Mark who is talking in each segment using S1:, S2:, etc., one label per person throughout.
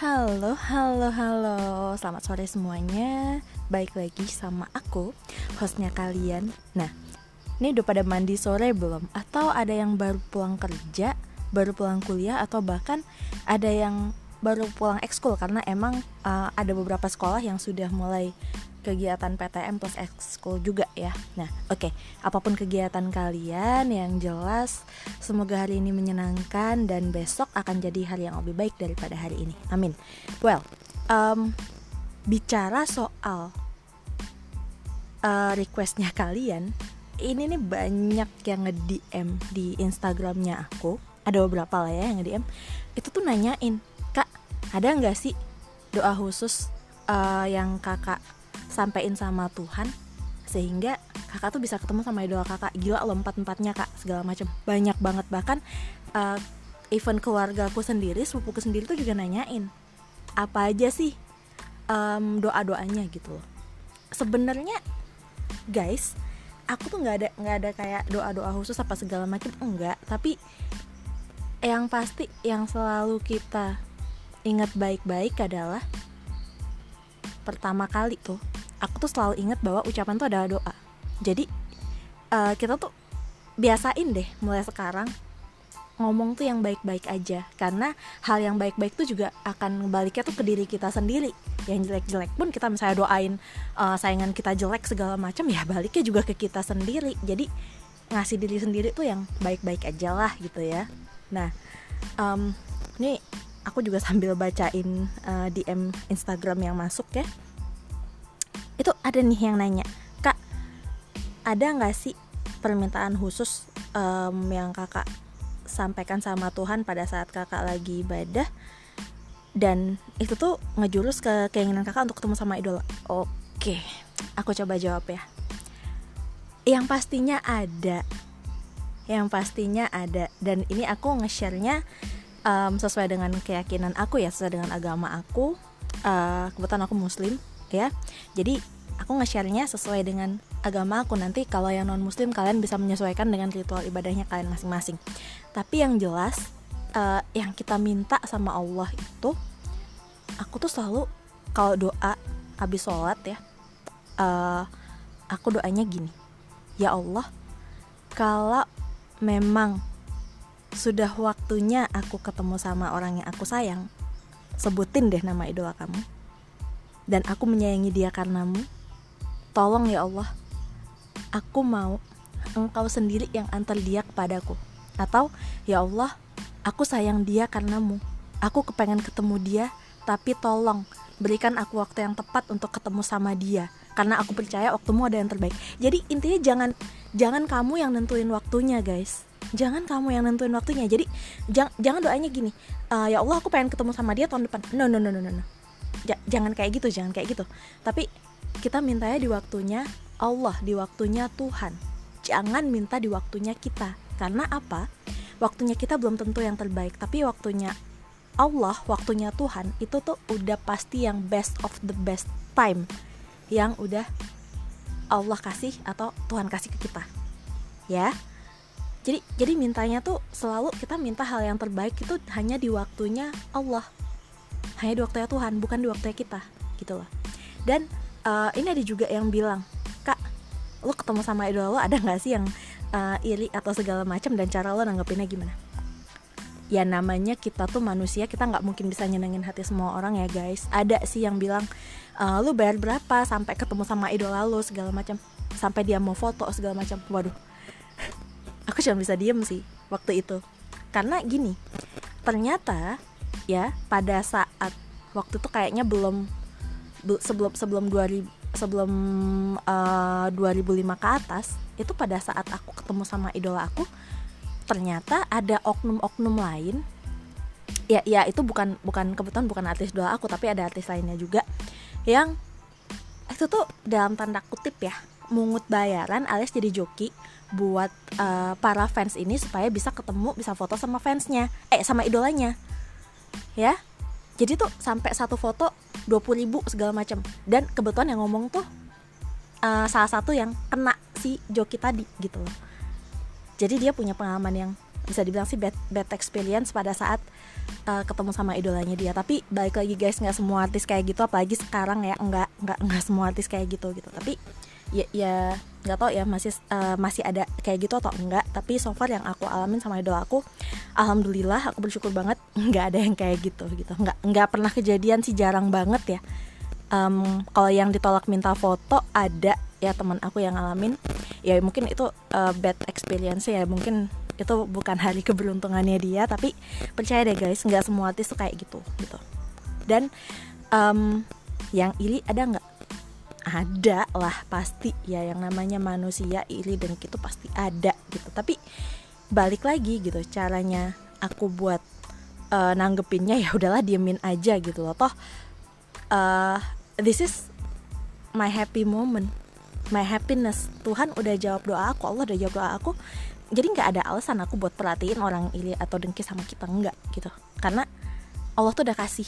S1: Halo, halo, halo. Selamat sore semuanya. Baik lagi sama aku Hostnya kalian. Nah, ini udah pada mandi sore belum? Atau ada yang baru pulang kerja Baru pulang kuliah Atau bahkan ada yang baru pulang ekskul? Karena emang uh, ada beberapa sekolah yang sudah mulai kegiatan PTM plus ekskul juga ya. Nah, oke, okay. apa pun kegiatan kalian yang jelas semoga hari ini menyenangkan dan besok akan jadi hari yang lebih baik daripada hari ini. Amin. Well, um, bicara soal uh, requestnya kalian, ini nih banyak yang nge-DM di Instagramnya aku. Ada beberapa lah ya yang nge-DM. Itu tuh nanyain, kak, ada nggak sih doa khusus uh, yang kakak sampein sama Tuhan sehingga kakak tuh bisa ketemu sama idola kakak. Gila loh empat empatnya kak segala macam. Banyak banget. Bahkan uh, even keluarga aku sendiri sepupuku sendiri tuh juga nanyain apa aja sih um, doa doanya gitu loh. Sebenarnya guys aku tuh nggak ada nggak ada kayak doa doa khusus apa segala macam enggak. Tapi yang pasti yang selalu kita ingat baik-baik adalah pertama kali tuh aku tuh selalu ingat bahwa ucapan tuh adalah doa. Jadi uh, kita tuh biasain deh mulai sekarang ngomong tuh yang baik-baik aja. Karena hal yang baik-baik tuh juga akan baliknya tuh ke diri kita sendiri. Yang jelek-jelek pun kita misalnya doain uh, saingan kita jelek segala macam ya baliknya juga ke kita sendiri. Jadi ngasih diri sendiri tuh yang baik-baik aja lah gitu ya. Nah um, ini aku juga sambil bacain uh, eh, DM Instagram yang masuk ya itu ada nih yang nanya kak ada nggak sih permintaan khusus um, yang kakak sampaikan sama Tuhan pada saat kakak lagi ibadah? Dan itu tuh ngejurus ke keinginan kakak untuk ketemu sama idola. Oke aku coba jawab ya. Yang pastinya ada yang pastinya ada. Dan ini aku nge-share-nya um, sesuai dengan keyakinan aku ya sesuai dengan agama aku. Uh, kebetulan aku muslim ya. Jadi aku nge-share-nya sesuai dengan agama aku. Nanti kalau yang non muslim kalian bisa menyesuaikan dengan ritual ibadahnya kalian masing-masing. Tapi yang jelas uh, yang kita minta sama Allah itu aku tuh selalu kalau doa habis sholat ya uh, aku doanya gini. Ya Allah kalau memang sudah waktunya aku ketemu sama orang yang aku sayang sebutin deh nama idola kamu dan aku menyayangi dia karenamu. Tolong ya Allah aku mau engkau sendiri yang antar dia kepadaku. Atau ya Allah aku sayang dia karenamu. Aku kepengen ketemu dia tapi tolong berikan aku waktu yang tepat untuk ketemu sama dia. Karena aku percaya waktumu ada yang terbaik. Jadi intinya jangan jangan kamu yang nentuin waktunya guys. Jangan kamu yang nentuin waktunya. Jadi jang, jangan doanya gini. Uh, ya Allah aku pengen ketemu sama dia tahun depan. No no no no no jangan kayak gitu jangan kayak gitu. Tapi kita mintanya di waktunya Allah di waktunya Tuhan. Jangan minta di waktunya kita. Karena apa? Waktunya kita belum tentu yang terbaik tapi waktunya Allah waktunya Tuhan itu tuh udah pasti yang best of the best time. Yang udah Allah kasih atau Tuhan kasih ke kita. Ya? Jadi jadi mintanya tuh selalu kita minta hal yang terbaik itu hanya di waktunya Allah hanya di waktunya Tuhan bukan di waktunya kita gitu loh. Dan uh, ini ada juga yang bilang kak lo ketemu sama idola lo ada nggak sih yang uh, iri atau segala macam dan cara lo nanggepinnya gimana? Ya namanya kita tuh manusia kita nggak mungkin bisa nyenengin hati semua orang ya guys. Ada sih yang bilang uh, lu bayar berapa sampai ketemu sama idola lo segala macam. Sampai dia mau foto segala macam. Waduh. Aku cuma bisa diem sih waktu itu. Karena gini ternyata ya pada saat waktu itu kayaknya belum sebelum sebelum 2000 sebelum uh, eh, 2005 ke atas itu pada saat aku ketemu sama idola aku ternyata ada oknum-oknum lain. Ya ya itu bukan bukan kebetulan bukan artis idola aku tapi ada artis lainnya juga yang itu tuh dalam tanda kutip ya mungut bayaran alias jadi joki buat uh, para fans ini supaya bisa ketemu bisa foto sama fansnya eh sama idolanya ya. Jadi tuh sampai satu foto dua puluh ribu segala macam. Dan kebetulan yang ngomong tuh uh, salah satu yang kena si joki tadi gitu loh. Jadi dia punya pengalaman yang bisa dibilang sih bad, bad experience pada saat uh, ketemu sama idolanya dia. Tapi balik lagi guys nggak semua artis kayak gitu apalagi sekarang ya nggak nggak nggak semua artis kayak gitu gitu. Tapi ya ya nggak tau ya masih uh, masih ada kayak gitu atau enggak. Tapi so far yang aku alamin sama idola aku alhamdulillah aku bersyukur banget nggak ada yang kayak gitu gitu. Nggak nggak pernah kejadian sih jarang banget ya. Um, kalau yang ditolak minta foto ada ya teman aku yang ngalamin. Ya mungkin itu uh, bad experience ya. Mungkin itu bukan hari keberuntungannya dia tapi percaya deh guys nggak semua artis tuh kayak gitu gitu. Dan um, yang iri ada nggak? Ada lah pasti. Ya yang namanya manusia iri dan gitu pasti ada gitu. Tapi balik lagi gitu caranya aku buat uh, nanggepinnya ya udahlah diemin aja gitu loh. Toh uh, this is my happy moment my happiness. Tuhan udah jawab doa aku Allah udah jawab doa aku. Jadi nggak ada alasan aku buat perhatiin orang iri atau dengki sama kita nggak gitu. Karena Allah tuh udah kasih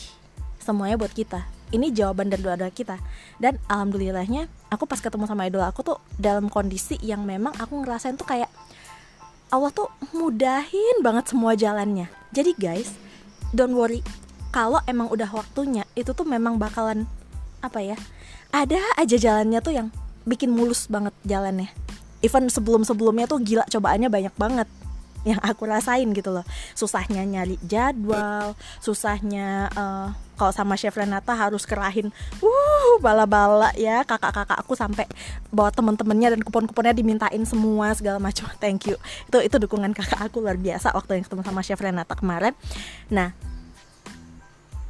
S1: semuanya buat kita. Ini jawaban dan doa doa kita. Dan alhamdulillahnya aku pas ketemu sama idola aku tuh dalam kondisi yang memang aku ngerasain tuh kayak Allah tuh mudahin banget semua jalannya. Jadi guys don't worry. Kalau emang udah waktunya itu tuh memang bakalan apa ya ada aja jalannya tuh yang bikin mulus banget jalannya. Even sebelum sebelumnya tuh gila cobaannya banyak banget yang aku rasain gitu loh. Susahnya nyari jadwal susahnya uh, kalau sama chef Renata harus kerahin uh bala-bala ya kakak-kakak aku sampai bawa temen-temennya dan kupon-kuponnya dimintain semua segala macam. Thank you. Itu itu dukungan kakak aku luar biasa waktu yang ketemu sama chef Renata kemarin. Nah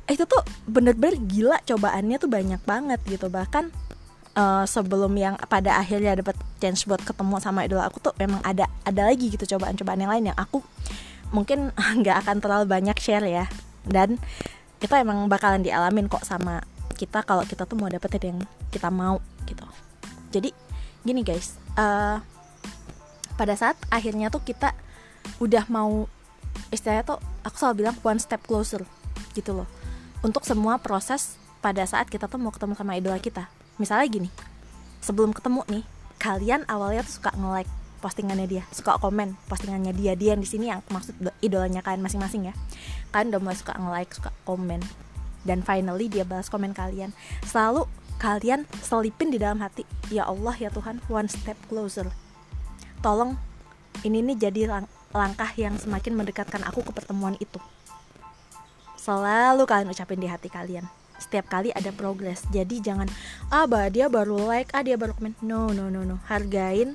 S1: itu tuh bener-bener gila cobaannya tuh banyak banget gitu. Bahkan uh, sebelum yang pada akhirnya dapat chance buat ketemu sama idola aku tuh memang ada ada lagi gitu cobaan-cobaan yang lain yang aku mungkin nggak akan terlalu banyak share ya. Dan itu emang bakalan dialamin kok sama kita kalau kita tuh mau dapetin yang kita mau gitu. Jadi gini guys uh, pada saat akhirnya tuh kita udah mau istilahnya tuh aku selalu bilang one step closer gitu loh. Untuk semua proses pada saat kita tuh mau ketemu sama idola kita. Misalnya gini sebelum ketemu nih kalian awalnya tuh suka nge-like postingannya dia. Suka komen postingannya dia. Dia yang di sini yang maksud idolanya kalian masing-masing ya. Kalian udah mulai suka nge-like suka komen. Dan finally dia balas komen kalian. Selalu kalian selipin di dalam hati ya Allah ya Tuhan one step closer. Tolong ini nih jadi lang langkah yang semakin mendekatkan aku ke pertemuan itu. Selalu kalian ucapin di hati kalian. Setiap kali ada progres. Jadi jangan ah bah dia baru like ah dia baru komen. No no no no. Hargain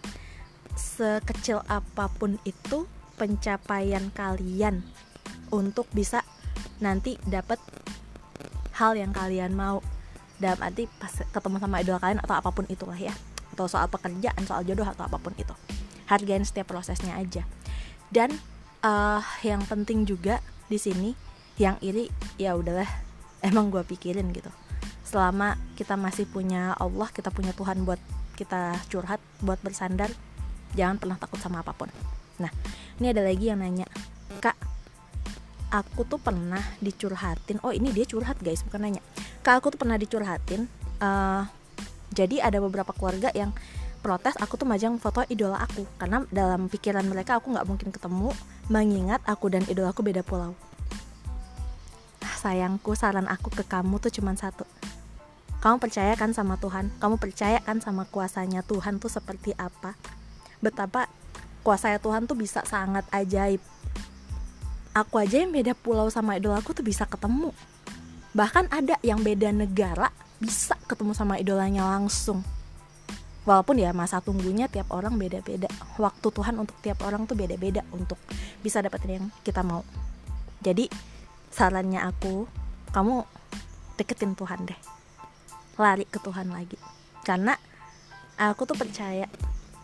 S1: sekecil apa pun itu pencapaian kalian untuk bisa nanti dapat hal yang kalian mau. Dalam arti pas ketemu sama idola kalian atau apa pun itulah ya. Atau soal pekerjaan soal jodoh atau apa pun itu. Hargain setiap prosesnya aja. Dan uh, yang penting juga di sini yang iri ya udahlah emang gue pikirin gitu. Selama kita masih punya Allah kita punya Tuhan buat kita curhat buat bersandar jangan pernah takut sama apa pun. Nah ini ada lagi yang nanya kak aku tuh pernah dicurhatin. Oh ini dia curhat guys bukan nanya. Kak aku tuh pernah dicurhatin uh, jadi ada beberapa keluarga yang protes aku tuh majang foto idola aku karena dalam pikiran mereka aku nggak mungkin ketemu mengingat aku dan idola aku beda pulau. Sayangku saran aku ke kamu tuh cuma satu. Kamu percaya kan sama Tuhan? Kamu percaya kan sama kuasanya Tuhan tuh seperti apa betapa kuasanya Tuhan tuh bisa sangat ajaib. Aku aja yang beda pulau sama idola aku tuh bisa ketemu. Bahkan ada yang beda negara bisa ketemu sama idolanya langsung. Walaupun ya masa tunggunya tiap orang beda-beda. Waktu Tuhan untuk tiap orang tuh beda-beda untuk bisa dapetin yang kita mau. Jadi sarannya aku kamu deketin Tuhan deh. Lari ke Tuhan lagi. Karena aku tuh percaya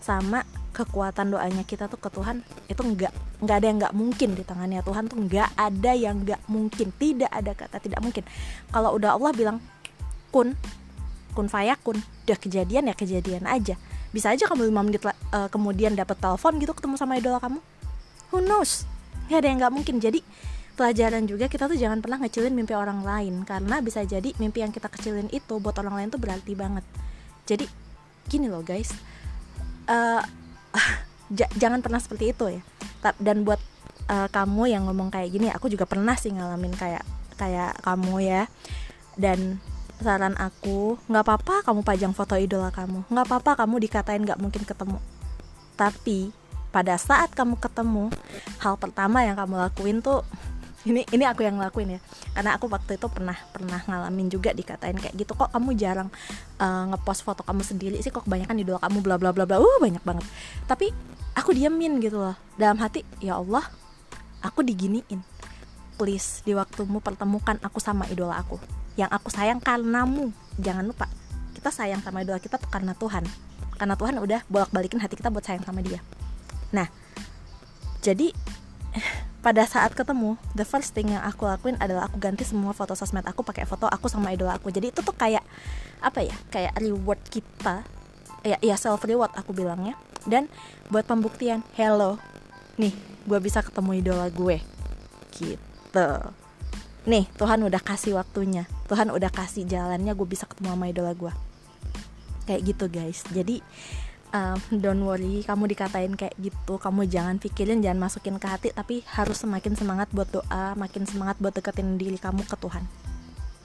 S1: sama kekuatan doanya kita tuh ke Tuhan itu nggak nggak ada yang nggak mungkin di tangannya. Tuhan tuh nggak ada yang nggak mungkin tidak ada kata tidak mungkin. Kalau udah Allah bilang kun kun fayakun udah kejadian ya kejadian aja. Bisa aja kamu lima menit uh, kemudian dapat telepon gitu ketemu sama idola kamu. Who knows? Nggak ada yang nggak mungkin. Jadi pelajaran juga kita tuh jangan pernah ngecilin mimpi orang lain. Karena bisa jadi mimpi yang kita kecilin itu buat orang lain tuh berarti banget. Jadi gini loh guys uh, jangan pernah seperti itu ya. Dan buat uh, kamu yang ngomong kayak gini aku juga pernah sih ngalamin kayak kayak kamu ya. Dan saran aku nggak apa-apa kamu pajang foto idola kamu. Nggak apa-apa kamu dikatain nggak mungkin ketemu. Tapi pada saat kamu ketemu hal pertama yang kamu lakuin tuh ini ini aku yang ngelakuin ya. Karena aku waktu itu pernah pernah ngalamin juga dikatain kayak gitu kok kamu jarang uh, ngepost foto kamu sendiri sih? Kok kebanyakan idola kamu? Bla bla bla bla. Uh banyak banget. Tapi aku diamin gitu loh. Dalam hati ya Allah aku diginiin. Please di waktumu pertemukan aku sama idola aku. Yang aku sayang karenamu. Jangan lupa kita sayang sama idola kita tuh karena Tuhan. Karena Tuhan udah bolak balikin hati kita buat sayang sama dia. Nah jadi pada saat ketemu the first thing yang aku lakuin adalah aku ganti semua foto sosmed aku pakai foto aku sama idola aku. Jadi itu tuh kayak apa ya kayak reward kita. Ya ya self reward aku bilangnya. Dan buat pembuktian hello nih gue bisa ketemu idola gue. Gitu. Nih Tuhan udah kasih waktunya. Tuhan udah kasih jalannya gue bisa ketemu sama idola gue kayak gitu guys. Jadi um, don't worry kamu dikatain kayak gitu. Kamu jangan pikirin jangan masukin ke hati tapi harus semakin semangat buat doa makin semangat buat deketin diri kamu ke Tuhan.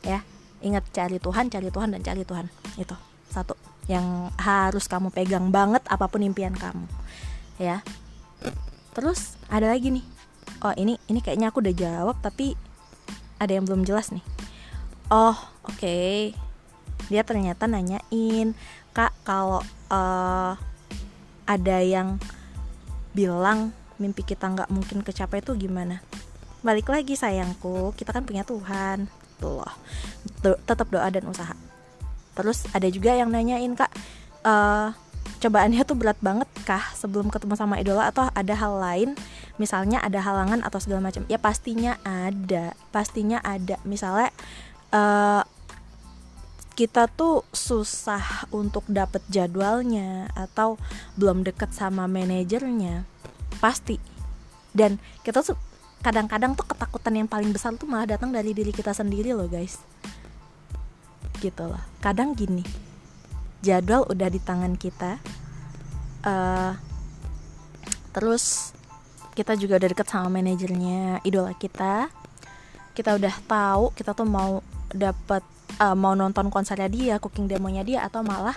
S1: Ya ingat cari Tuhan cari Tuhan dan cari Tuhan. Itu satu yang harus kamu pegang banget apa pun impian kamu. Ya. Terus ada lagi nih. Oh ini ini kayaknya aku udah jawab tapi ada yang belum jelas nih. Oh oke. Okay. dia ternyata nanyain kak kalau uh, ada yang bilang mimpi kita nggak mungkin kecapai itu gimana? Balik lagi sayangku kita kan punya Tuhan. Tuh loh. Tetap doa dan usaha. Terus ada juga yang nanyain kak uh, cobaannya tuh berat banget kah sebelum ketemu sama idola atau ada hal lain? Misalnya ada halangan atau segala macam. Ya pastinya ada. Pastinya ada. Misalnya uh, kita tuh susah untuk dapet jadwalnya atau belum deket sama manajernya. Pasti. Dan kita tuh kadang-kadang tuh ketakutan yang paling besar tuh malah datang dari diri kita sendiri loh guys. Gitu loh. Kadang gini jadwal udah di tangan kita uh, terus kita juga udah deket sama manajernya idola kita. Kita udah tahu kita tuh mau dapet uh, mau nonton konsernya dia, cooking demonya dia atau malah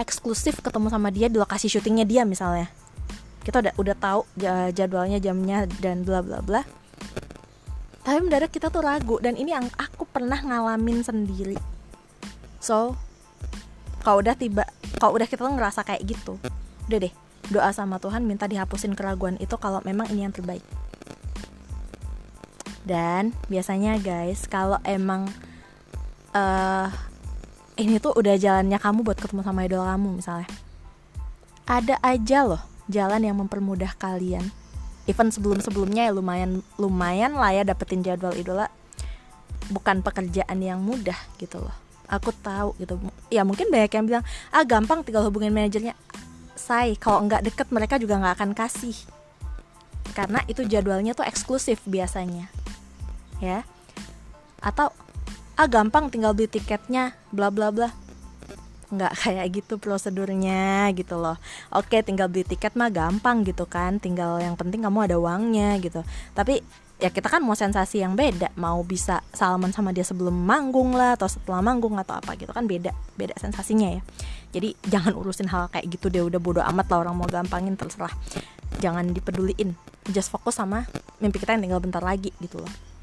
S1: eksklusif ketemu sama dia di lokasi syutingnya dia misalnya. Kita udah udah tahu jadwalnya, jamnya dan bla bla bla. Tapi mendadak kita tuh ragu dan ini yang aku pernah ngalamin sendiri. So, kalau udah tiba, kalau udah kita tuh ngerasa kayak gitu, udah deh doa sama Tuhan minta dihapusin keraguan itu kalau memang ini yang terbaik. Dan biasanya guys, kalau emang uh, ini tuh udah jalannya kamu buat ketemu sama idola kamu misalnya. Ada aja loh jalan yang mempermudah kalian. Even sebelum sebelumnya ya lumayan lumayan lah ya dapetin jadwal idola. Bukan pekerjaan yang mudah gitu loh. Aku tahu gitu. Ya mungkin banyak yang bilang ah gampang tinggal hubungin manajernya. Say kalau nggak deket mereka juga nggak akan kasih. Karena itu jadwalnya tuh eksklusif biasanya. Ya. Atau ah gampang tinggal beli tiketnya bla bla bla. Nggak kayak gitu prosedurnya gitu loh. Oke tinggal beli tiket mah gampang gitu kan tinggal yang penting kamu ada uangnya gitu. Tapi ya kita kan mau sensasi yang beda mau bisa salaman sama dia sebelum manggung lah atau setelah manggung atau apa gitu kan beda beda sensasinya ya. Jadi jangan urusin hal kayak gitu deh udah bodo amat lah orang mau gampangin terserah. Jangan dipeduliin just fokus sama mimpi kita yang tinggal bentar lagi gitu loh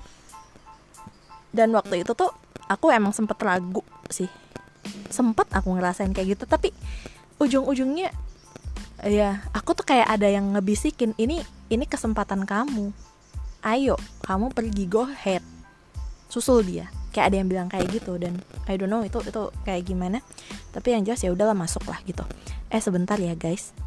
S1: dan waktu itu tuh aku emang sempet ragu sih. Sempet aku ngerasain kayak gitu tapi ujung-ujungnya ya aku tuh kayak ada yang ngebisikin ini ini kesempatan kamu. Ayo kamu pergi go ahead. Susul dia. Kayak ada yang bilang kayak gitu dan I don't know itu itu kayak gimana. Tapi yang jelas ya udahlah masuk lah gitu. Eh sebentar ya guys